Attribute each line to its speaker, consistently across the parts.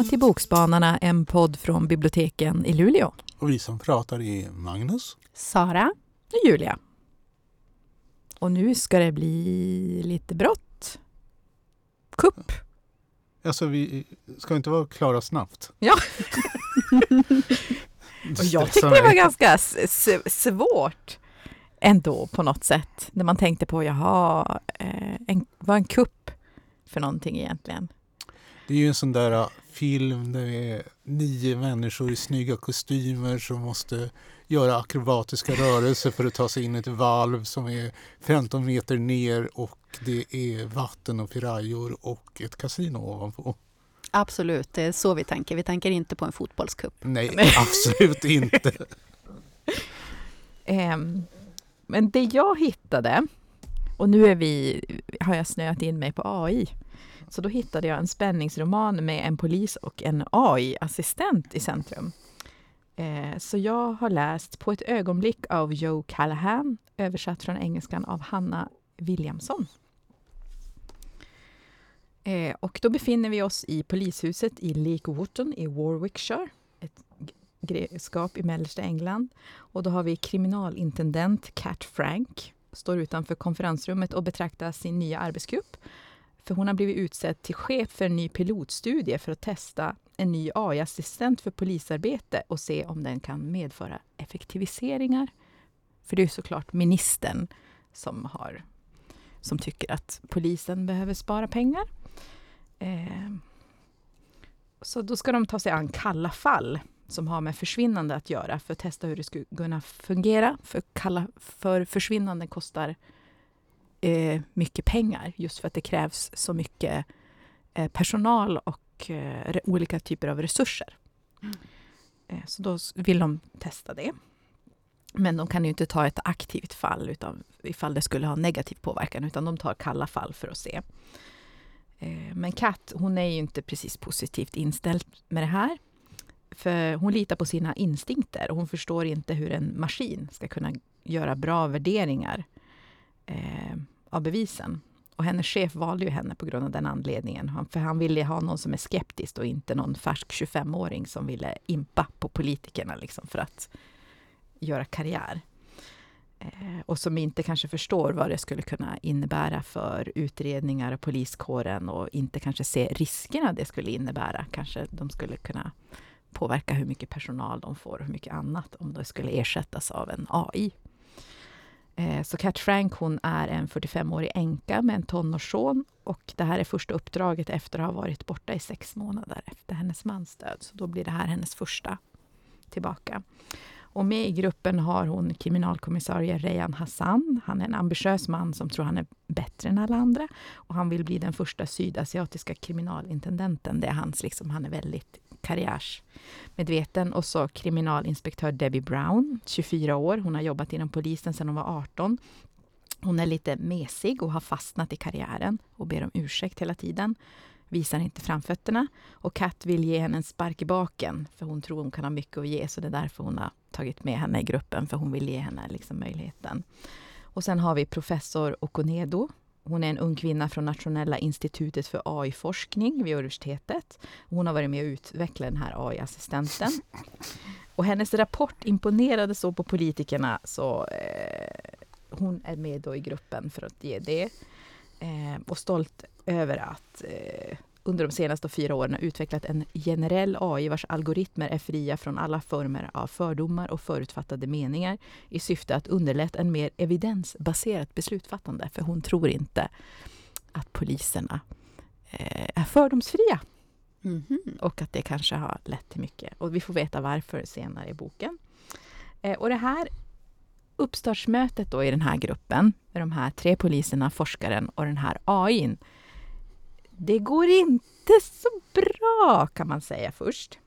Speaker 1: välkomna till Bokspanarna, en podd från biblioteken i Luleå.
Speaker 2: Och vi som pratar är Magnus,
Speaker 3: Sara
Speaker 1: och Julia. Och nu ska det bli lite brott. Kupp.
Speaker 2: Alltså vi ska inte vara klara snabbt.
Speaker 1: Ja. och jag tyckte det var ganska svårt ändå på något sätt. När man tänkte på, jaha, eh, en, vad en kupp för någonting egentligen?
Speaker 2: Det är ju en sån där film där det är nio människor i snygga kostymer som måste göra akrobatiska rörelser för att ta sig in i ett valv som är 15 meter ner och det är vatten och pirajor och ett kasino ovanpå.
Speaker 3: Absolut, det är så vi tänker. Vi tänker inte på en fotbollscup.
Speaker 2: Nej, absolut inte.
Speaker 1: um, men det jag hittade, och nu är vi, har jag snöat in mig på AI, så då hittade jag en spänningsroman med en polis och en AI-assistent i centrum. Eh, så jag har läst På ett ögonblick av Joe Callahan, översatt från engelskan av Hanna Williamson. Eh, och då befinner vi oss i polishuset i Lake Wotton i Warwickshire, ett grevskap i mellersta England. Och då har vi kriminalintendent Cat Frank, står utanför konferensrummet och betraktar sin nya arbetsgrupp för hon har blivit utsedd till chef för en ny pilotstudie för att testa en ny AI-assistent för polisarbete och se om den kan medföra effektiviseringar. För det är såklart ministern som, har, som tycker att polisen behöver spara pengar. Eh, så då ska de ta sig an kalla fall som har med försvinnande att göra för att testa hur det skulle kunna fungera. För, kalla, för försvinnanden kostar eh, mycket pengar just för att det krävs så mycket eh, personal och eh, olika typer av resurser. Mm. Eh, så då vill de testa det. Men de kan ju inte ta ett aktivt fall utan, ifall det skulle ha negativ påverkan, utan de tar kalla fall för att se. Eh, men Kat, hon är ju inte precis positivt inställd med det här. För hon litar på sina instinkter och hon förstår inte hur en maskin ska kunna göra bra värderingar eh, av bevisen. Och hennes chef valde ju henne på grund av den anledningen. För han ville ha någon som är skeptisk och inte någon färsk 25-åring som ville impa på politikerna liksom för att göra karriär. Eh, och som inte kanske förstår vad det skulle kunna innebära för utredningar och poliskåren och inte kanske se riskerna det skulle innebära. Kanske de skulle kunna påverka hur mycket personal de får och hur mycket annat om det skulle ersättas av en AI. Eh, så Cat Frank hon är en 45-årig änka med en tonårsson och det här är första uppdraget efter att ha varit borta i sex månader efter hennes mans död. Så då blir det här hennes första tillbaka. Och med i gruppen har hon kriminalkommissarie Rejan Hassan. Han är en ambitiös man som tror han är bättre än alla andra. Och han vill bli den första sydasiatiska kriminalintendenten. Det är hans, liksom, han är väldigt karriärsmedveten. Och så kriminalinspektör Debbie Brown, 24 år. Hon har jobbat inom polisen sedan hon var 18. Hon är lite mesig och har fastnat i karriären och ber om ursäkt hela tiden. Visar inte framfötterna. Och Kat vill ge henne en spark i baken, för hon tror hon kan ha mycket att ge. Så det är därför hon har tagit med henne i gruppen, för hon vill ge henne liksom möjligheten. Och sen har vi professor Okonedo hon är en ung kvinna från Nationella institutet för AI-forskning vid universitetet. Hon har varit med och utvecklat den här AI-assistenten. Och hennes rapport imponerade så på politikerna så eh, hon är med då i gruppen för att ge det. Eh, och stolt över att eh, under de senaste fyra åren har utvecklat en generell AI vars algoritmer är fria från alla former av fördomar och förutfattade meningar i syfte att underlätta en mer evidensbaserat beslutsfattande. För hon tror inte att poliserna eh, är fördomsfria. Mm -hmm. Och att det kanske har lett till mycket. Och vi får veta varför senare i boken. Eh, och det här uppstartsmötet då i den här gruppen, med de här tre poliserna, forskaren och den här AIn, det går inte så bra kan man säga först.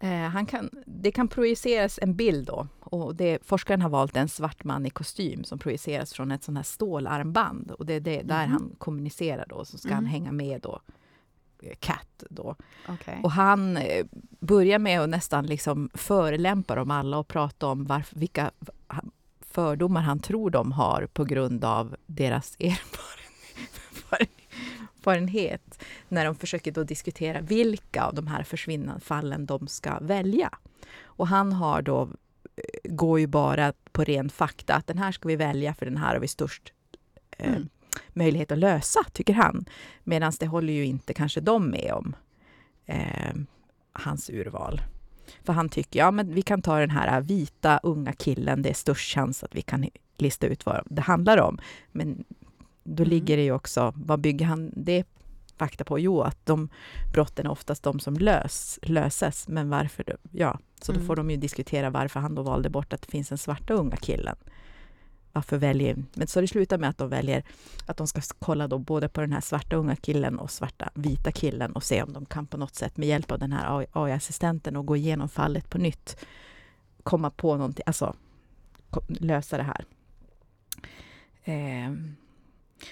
Speaker 1: Eh, han kan, det kan projiceras en bild då. Och det, forskaren har valt en svart man i kostym som projiceras från ett sånt här stålarmband. Och det är det, där mm. han kommunicerar då, så ska mm. han hänga med då. Cat då. Okay. Och han eh, börjar med att nästan liksom förelämpa dem alla och prata om varför, vilka fördomar han tror de har på grund av deras erfarenhet erfarenhet när de försöker då diskutera vilka av de här försvinnandefallen de ska välja. Och han har då, eh, går ju bara på ren fakta, att den här ska vi välja för den här har vi störst eh,
Speaker 3: Mm.
Speaker 1: möjlighet att lösa, tycker han. Medan det håller ju inte kanske de med om, eh, hans urval. För han tycker, ja men vi kan ta den här vita unga killen, det är störst chans att vi kan lista ut vad det handlar om. Men då
Speaker 3: Mm.
Speaker 1: ligger det ju också, vad bygger han det fakta på? Jo, att de brotten är oftast de som lös, löses. Men varför? då? Ja, så då
Speaker 3: Mm.
Speaker 1: får de ju diskutera varför han då valde bort att det finns en svarta unga killen. Varför väljer, men så det slutar med att de väljer att de ska kolla då både på den här svarta unga killen och svarta vita killen och se om de kan på något sätt med hjälp av den här AI-assistenten och gå igenom fallet på nytt komma på någonting, alltså lösa det här. Ehm,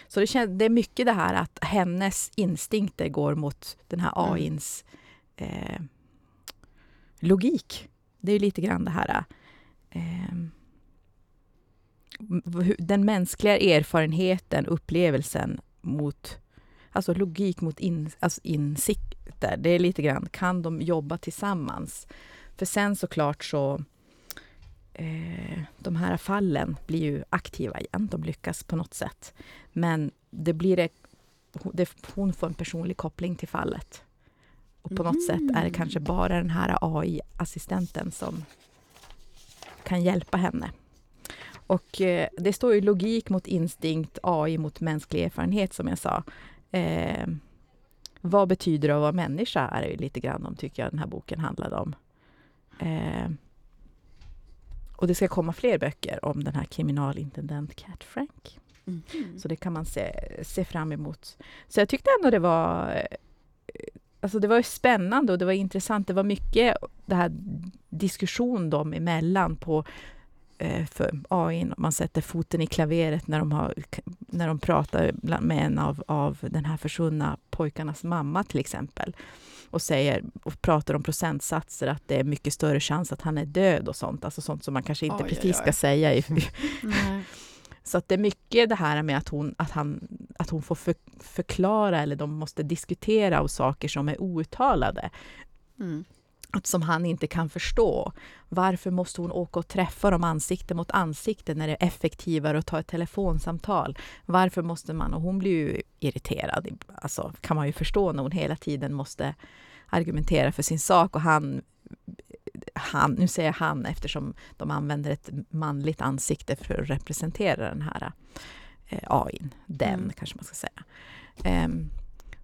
Speaker 1: så det, kän, det är mycket det här att hennes instinkter går mot den här
Speaker 3: Mm.
Speaker 1: AIns eh, logik. Det är lite grann det här hur- den mänskliga erfarenheten, upplevelsen mot Alltså logik mot in, alltså insikter. Det är lite grann, kan de jobba tillsammans? För sen såklart så eh, de här fallen blir ju aktiva igen. De lyckas på något sätt. Men det blir det, det, hon får en personlig koppling till fallet. Och på något sätt är det kanske bara den här AI-assistenten som kan hjälpa henne. Och eh, det står ju logik mot instinkt, AI mot mänsklig erfarenhet som jag sa. Eh, vad betyder det att vara människa? är det lite grann om, tycker jag, den här boken handlade om. Eh, och det ska komma fler böcker om den här kriminalintendent Cat Frank.
Speaker 3: Mhm.
Speaker 1: Så det kan man se, se fram emot. Så jag tyckte ändå det var eh, Alltså det var spännande och det var intressant. Det var mycket det här diskussion dem emellan på eh, för AI. Man sätter foten i klaveret när de, har, när de pratar med en av, av den här försvunna pojkarnas mamma till exempel. Och, säger, och pratar om procentsatser, att det är mycket större chans att han är död och sånt. Alltså sånt som man kanske inte
Speaker 3: Oj,
Speaker 1: precis
Speaker 3: oj.
Speaker 1: ska säga i,
Speaker 3: Nej.
Speaker 1: så att det är mycket det här med att hon, att han, att hon får för, förklara eller de måste diskutera av saker som är outtalade.
Speaker 3: Mm.
Speaker 1: Att som han inte kan förstå. Varför måste hon åka och träffa dem ansikte mot ansikte när det är effektivare att ta ett telefonsamtal? Varför måste man, och hon blir ju irriterad, alltså kan man ju förstå när hon hela tiden måste argumentera för sin sak och han han, nu säger jag han eftersom de använder ett manligt ansikte för att representera den här eh, AIn. Den
Speaker 3: Mm.
Speaker 1: kanske man ska säga. Ehm,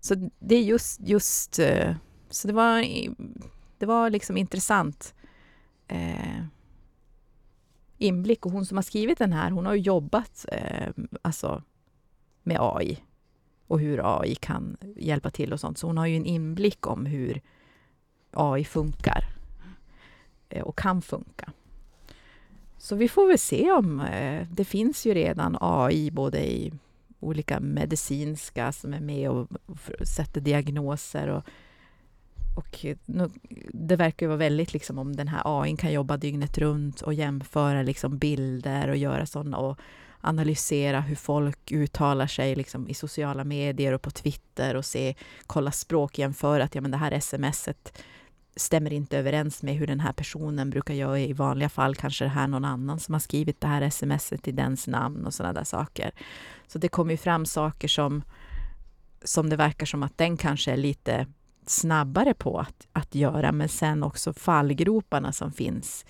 Speaker 1: så det är just, just eh, så det var, det var liksom intressant eh, inblick och hon som har skrivit den här, hon har ju jobbat eh, alltså med AI och hur AI kan hjälpa till och sånt. Så hon har ju en inblick om hur AI funkar eh, och kan funka. Så vi får väl se om eh, det finns ju redan AI både i olika medicinska som är med och och sätter diagnoser och, och nu- det verkar ju vara väldigt liksom om den här AI kan jobba dygnet runt och jämföra liksom bilder och göra sådana och analysera hur folk uttalar sig liksom i sociala medier och på Twitter och se, kolla språkjämföra att ja, men det här smset stämmer inte överens med hur den här personen brukar göra i vanliga fall. Kanske det här någon annan som har skrivit det här smset i dens namn och sådana där saker. Så det kommer ju fram saker som, som det verkar som att den kanske är lite snabbare på att, att göra, men sen också fallgroparna som finns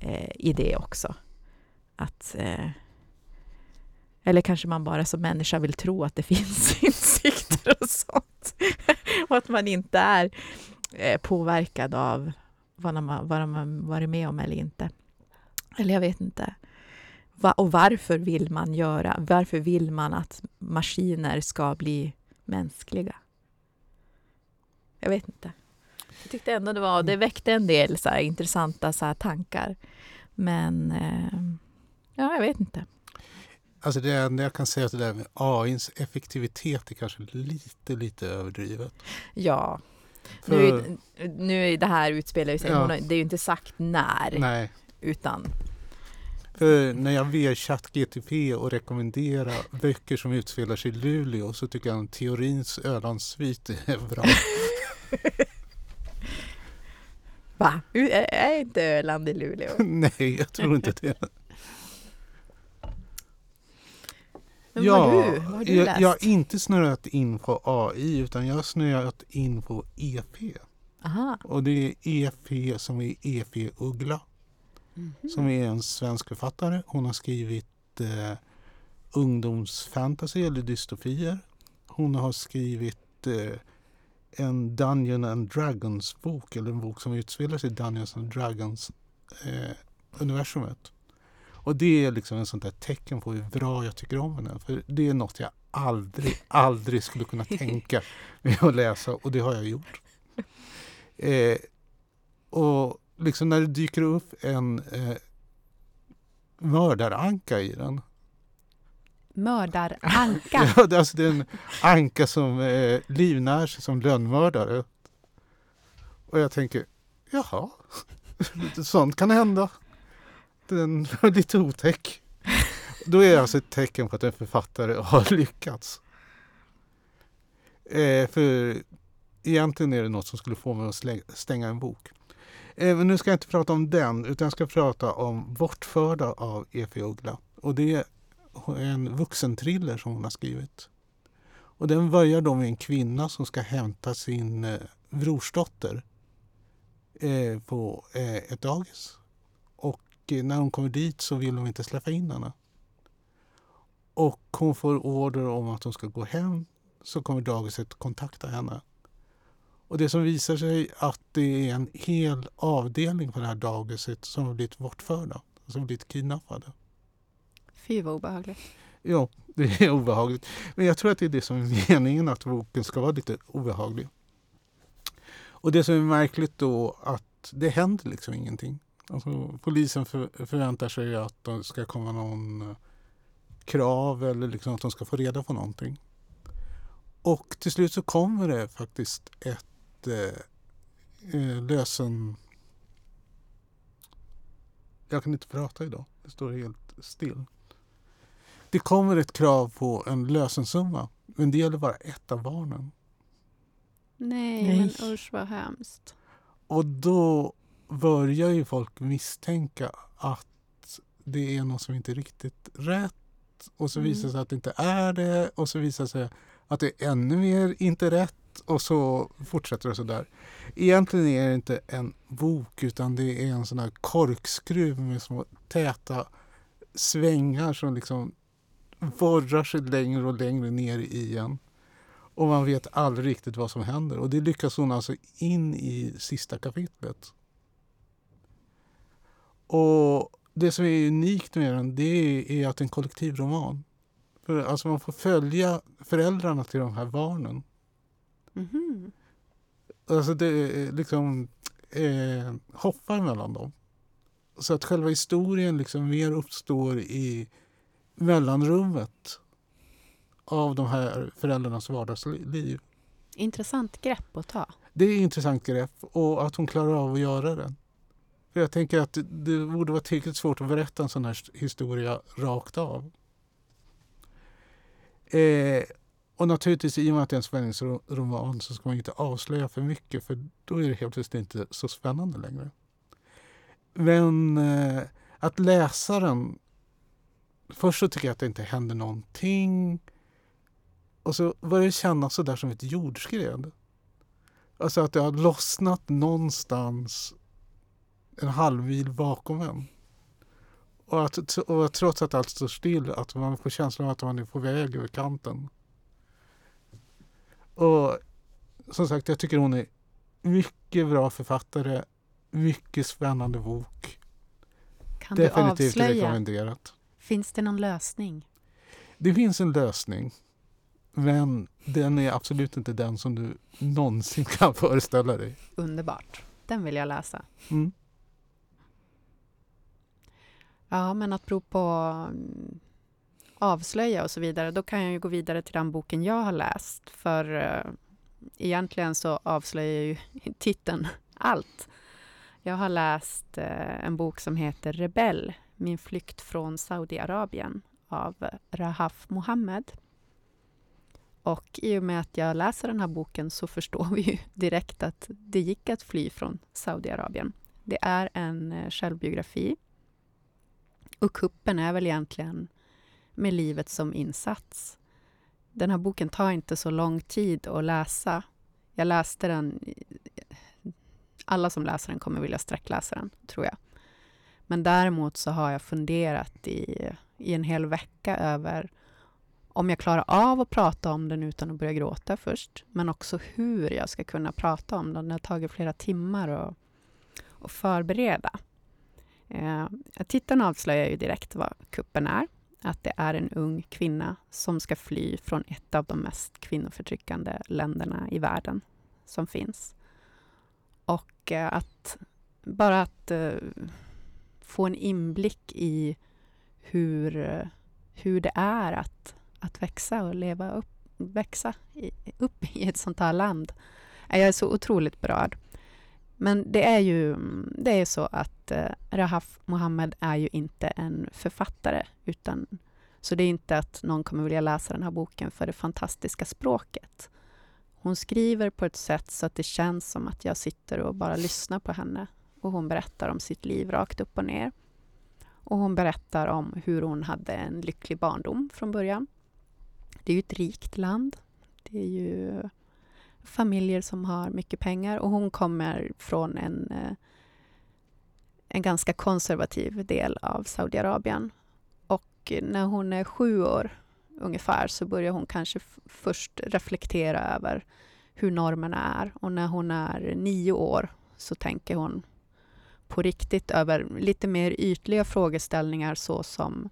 Speaker 1: eh, i det också. Att, eh, eller kanske man bara som människa vill tro att det finns insikter och sånt. och att man inte är eh, påverkad av vad man, vad man varit med om eller inte. Eller jag vet inte. Va, och varför vill man göra? Varför vill man att maskiner ska bli mänskliga? Jag vet inte. Jag tyckte ändå det var, det väckte en del så här, intressanta så här, tankar. Men eh, ja, jag vet inte.
Speaker 2: Alltså det enda jag kan säga att det där med AIns effektivitet är kanske lite, lite överdrivet.
Speaker 1: Ja,
Speaker 2: För,
Speaker 1: nu, nu är det här utspelar sig,
Speaker 2: Ja.
Speaker 1: det är ju inte sagt när,
Speaker 2: nej,
Speaker 1: utan
Speaker 2: För när jag ber ChatGTP och rekommendera böcker som utspelar sig i Luleå så tycker jag att Teorins Ölandssvit är bra.
Speaker 1: Va? Är inte Öland i Luleå?
Speaker 2: Nej, jag tror inte det.
Speaker 1: Men
Speaker 2: ja,
Speaker 1: vad har du, vad har du
Speaker 2: jag,
Speaker 1: läst?
Speaker 2: jag har inte snöat in på AI utan jag har snöat in på EP.
Speaker 1: Aha.
Speaker 2: Och det är EP som är EP Uggla.
Speaker 3: Mhm.
Speaker 2: Som är en svensk författare. Hon har skrivit eh, ungdomsfantasy eller dystopier. Hon har skrivit eh, en Dungeon and Dragons bok eller en bok som utspelar sig i Dungeons and Dragons eh, universumet. Och det är liksom en sånt där tecken på hur bra jag tycker om henne. För det är något jag aldrig, aldrig skulle kunna tänka mig att läsa och det har jag gjort. Eh, och liksom när det dyker upp en eh, mördaranka i den.
Speaker 3: Mördaranka.
Speaker 2: Ja, det, är alltså det är en anka som eh, livnär sig som lönnmördare. Och jag tänker, jaha, sånt kan hända. Den var lite otäck. Då är det alltså ett tecken på att en författare har lyckats. Eh, för egentligen är det något som skulle få mig att stänga en bok. Eh, men nu ska jag inte prata om den, utan jag ska prata om Bortförda av E.F. Uggla. Och det är en vuxentriller som hon har skrivit. Och den börjar då med en kvinna som ska hämta sin eh, brorsdotter eh, på eh, ett dagis. Och eh, när hon kommer dit så vill de inte släppa in henne. Och hon får order om att hon ska gå hem så kommer dagiset kontakta henne. Och det som visar sig att det är en hel avdelning på det här dagiset som har blivit bortförda, som har blivit kidnappade.
Speaker 3: Fy vad obehagligt.
Speaker 2: Ja, det är obehagligt. Men jag tror att det är det som är meningen, att boken ska vara lite obehaglig. Och det som är märkligt då att det händer liksom ingenting. Alltså, polisen för, förväntar sig att det ska komma någon eh, krav eller liksom att de ska få reda på någonting. Och till slut så kommer det faktiskt ett eh, eh lösen... Jag kan inte prata idag. Det står helt still. Det kommer ett krav på en lösensumma, men det gäller bara ett av barnen.
Speaker 3: Nej,
Speaker 1: Nej.
Speaker 3: men usch vad hemskt.
Speaker 2: Och då börjar ju folk misstänka att det är något som inte är riktigt rätt. Och så
Speaker 3: Mm.
Speaker 2: visar det sig att det inte är det. Och så visar det sig att det är ännu mer inte rätt. Och så fortsätter det sådär. Egentligen är det inte en bok utan det är en sån här korkskruv med små täta svängar som liksom borrar sig längre och längre ner i en. Och man vet aldrig riktigt vad som händer. Och det lyckas hon alltså in i sista kapitlet. Och det som är unikt med den det är att det är en kollektivroman. För alltså man får följa föräldrarna till de här barnen.
Speaker 3: Mhm.
Speaker 2: Alltså det är liksom eh, hoppar mellan dem. Så att själva historien liksom mer uppstår i mellanrummet av de här föräldrarnas vardagsliv.
Speaker 3: Intressant grepp att ta.
Speaker 2: Det är ett intressant grepp och att hon klarar av att göra det. För jag tänker att det, borde vara tillräckligt svårt att berätta en sån här historia rakt av. Eh, och naturligtvis i och med att det är en spänningsroman så ska man inte avslöja för mycket för då är det helt plötsligt inte så spännande längre. Men eh, att läsa den... Först så tycker jag att det inte händer någonting. Och så börjar det kännas så där som ett jordskred. Alltså att det har lossnat någonstans en halv mil bakom en. Och, att, och trots att allt står still, att man får känslan av att man är på väg över kanten. Och som sagt, jag tycker hon är mycket bra författare. Mycket spännande bok.
Speaker 3: Kan du
Speaker 2: Definitivt
Speaker 3: avslöja?
Speaker 2: rekommenderat.
Speaker 3: Finns det någon lösning?
Speaker 2: Det finns en lösning. Men den är absolut inte den som du någonsin kan föreställa dig.
Speaker 3: Underbart. Den vill jag läsa.
Speaker 2: Mm.
Speaker 3: Ja, men att prova på mm, avslöja och så vidare, då kan jag ju gå vidare till den boken jag har läst. För eh, egentligen så avslöjar ju titeln allt. Jag har läst eh, en bok som heter Rebell min flykt från Saudiarabien av eh, Rahaf Mohammed. Och i och med att jag läser den här boken så förstår vi ju direkt att det gick att fly från Saudiarabien. Det är en eh, självbiografi. Och kuppen är väl egentligen med livet som insats. Den här boken tar inte så lång tid att läsa. Jag läste den... Alla som läser den kommer vilja sträckläsa den, tror jag. Men däremot så har jag funderat i, i en hel vecka över om jag klarar av att prata om den utan att börja gråta först, men också hur jag ska kunna prata om den. Det har tagit flera timmar att, att förbereda. Eh, titeln avslöjar ju direkt vad kuppen är. Att det är en ung kvinna som ska fly från ett av de mest kvinnoförtryckande länderna i världen som finns. Och eh, att bara att eh, få en inblick i hur, hur det är att att växa och leva upp, växa i, upp i ett sånt här land. Jag är så otroligt berörd. Men det är ju det är så att eh, Rahaf Mohammed är ju inte en författare, utan så det är inte att någon kommer vilja läsa den här boken för det fantastiska språket. Hon skriver på ett sätt så att det känns som att jag sitter och bara lyssnar på henne och hon berättar om sitt liv rakt upp och ner. Och hon berättar om hur hon hade en lycklig barndom från början. Det är ju ett rikt land. Det är ju familjer som har mycket pengar och hon kommer från en, eh, en ganska konservativ del av Saudiarabien. Och när hon är sju år ungefär så börjar hon kanske först reflektera över hur normerna är och när hon är nio år så tänker hon på riktigt över lite mer ytliga frågeställningar såsom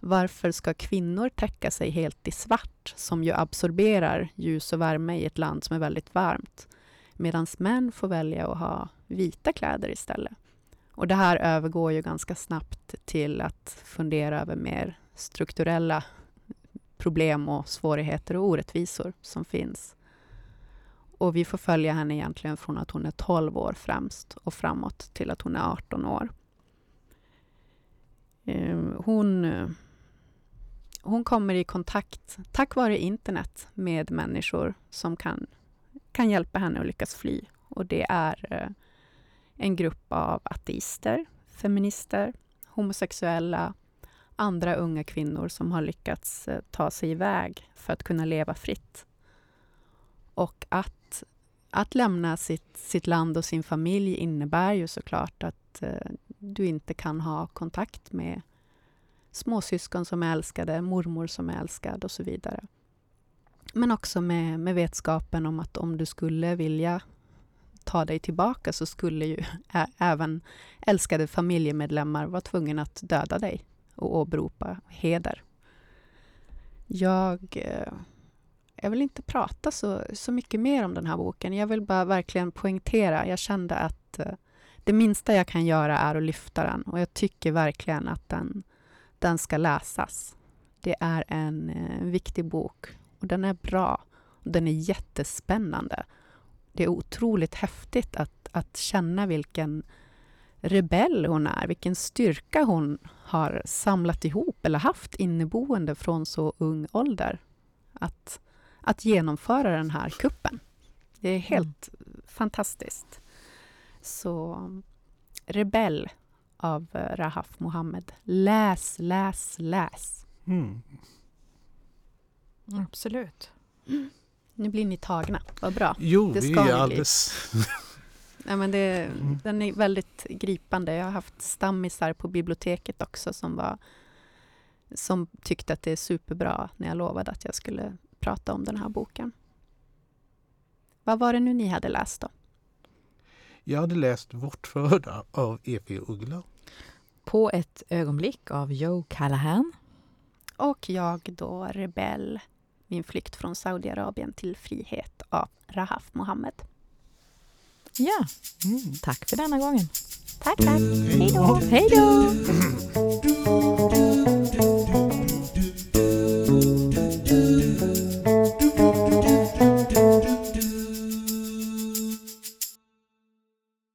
Speaker 3: varför ska kvinnor täcka sig helt i svart, som ju absorberar ljus och värme i ett land som är väldigt varmt, medan män får välja att ha vita kläder istället? Och det här övergår ju ganska snabbt till att fundera över mer strukturella problem och svårigheter och orättvisor som finns. Och vi får följa henne egentligen från att hon är 12 år främst och framåt till att hon är 18 år. Ehm, hon hon kommer i kontakt, tack vare internet, med människor som kan, kan hjälpa henne att lyckas fly. Och det är eh, en grupp av ateister, feminister, homosexuella, andra unga kvinnor som har lyckats eh, ta sig iväg för att kunna leva fritt. Och att, att lämna sitt, sitt land och sin familj innebär ju såklart att eh, du inte kan ha kontakt med småsyskon som är älskade, mormor som är älskad och så vidare. Men också med, med vetskapen om att om du skulle vilja ta dig tillbaka så skulle ju även älskade familjemedlemmar vara tvungna att döda dig och åberopa heder. Jag, eh, jag vill inte prata så, så mycket mer om den här boken. Jag vill bara verkligen poängtera. Jag kände att eh, det minsta jag kan göra är att lyfta den och jag tycker verkligen att den den ska läsas. Det är en eh, viktig bok och den är bra. Och den är jättespännande. Det är otroligt häftigt att, att känna vilken rebell hon är, vilken styrka hon har samlat ihop eller haft inneboende från så ung ålder. Att, att genomföra den här kuppen. Det är helt mm. fantastiskt. Så Rebell av eh, Rahaf Mohammed. Läs, läs, läs. Mm.
Speaker 1: Absolut.
Speaker 3: Mm. Nu blir ni tagna. Vad bra.
Speaker 2: Jo, det ska vi är alldeles...
Speaker 3: ja, men det, mm. Den är väldigt gripande. Jag har haft stammisar på biblioteket också som, var, som tyckte att det är superbra när jag lovade att jag skulle prata om den här boken. Vad var det nu ni hade läst då?
Speaker 2: Jag hade läst Bortförda av E.P. Uggla.
Speaker 1: På ett ögonblick av Joe Callahan.
Speaker 3: Och jag då Rebell, min flykt från Saudiarabien till frihet av Rahaf Mohammed.
Speaker 1: Ja, mm. tack för denna gången.
Speaker 3: Tack, tack.
Speaker 1: Hej då. Hej då.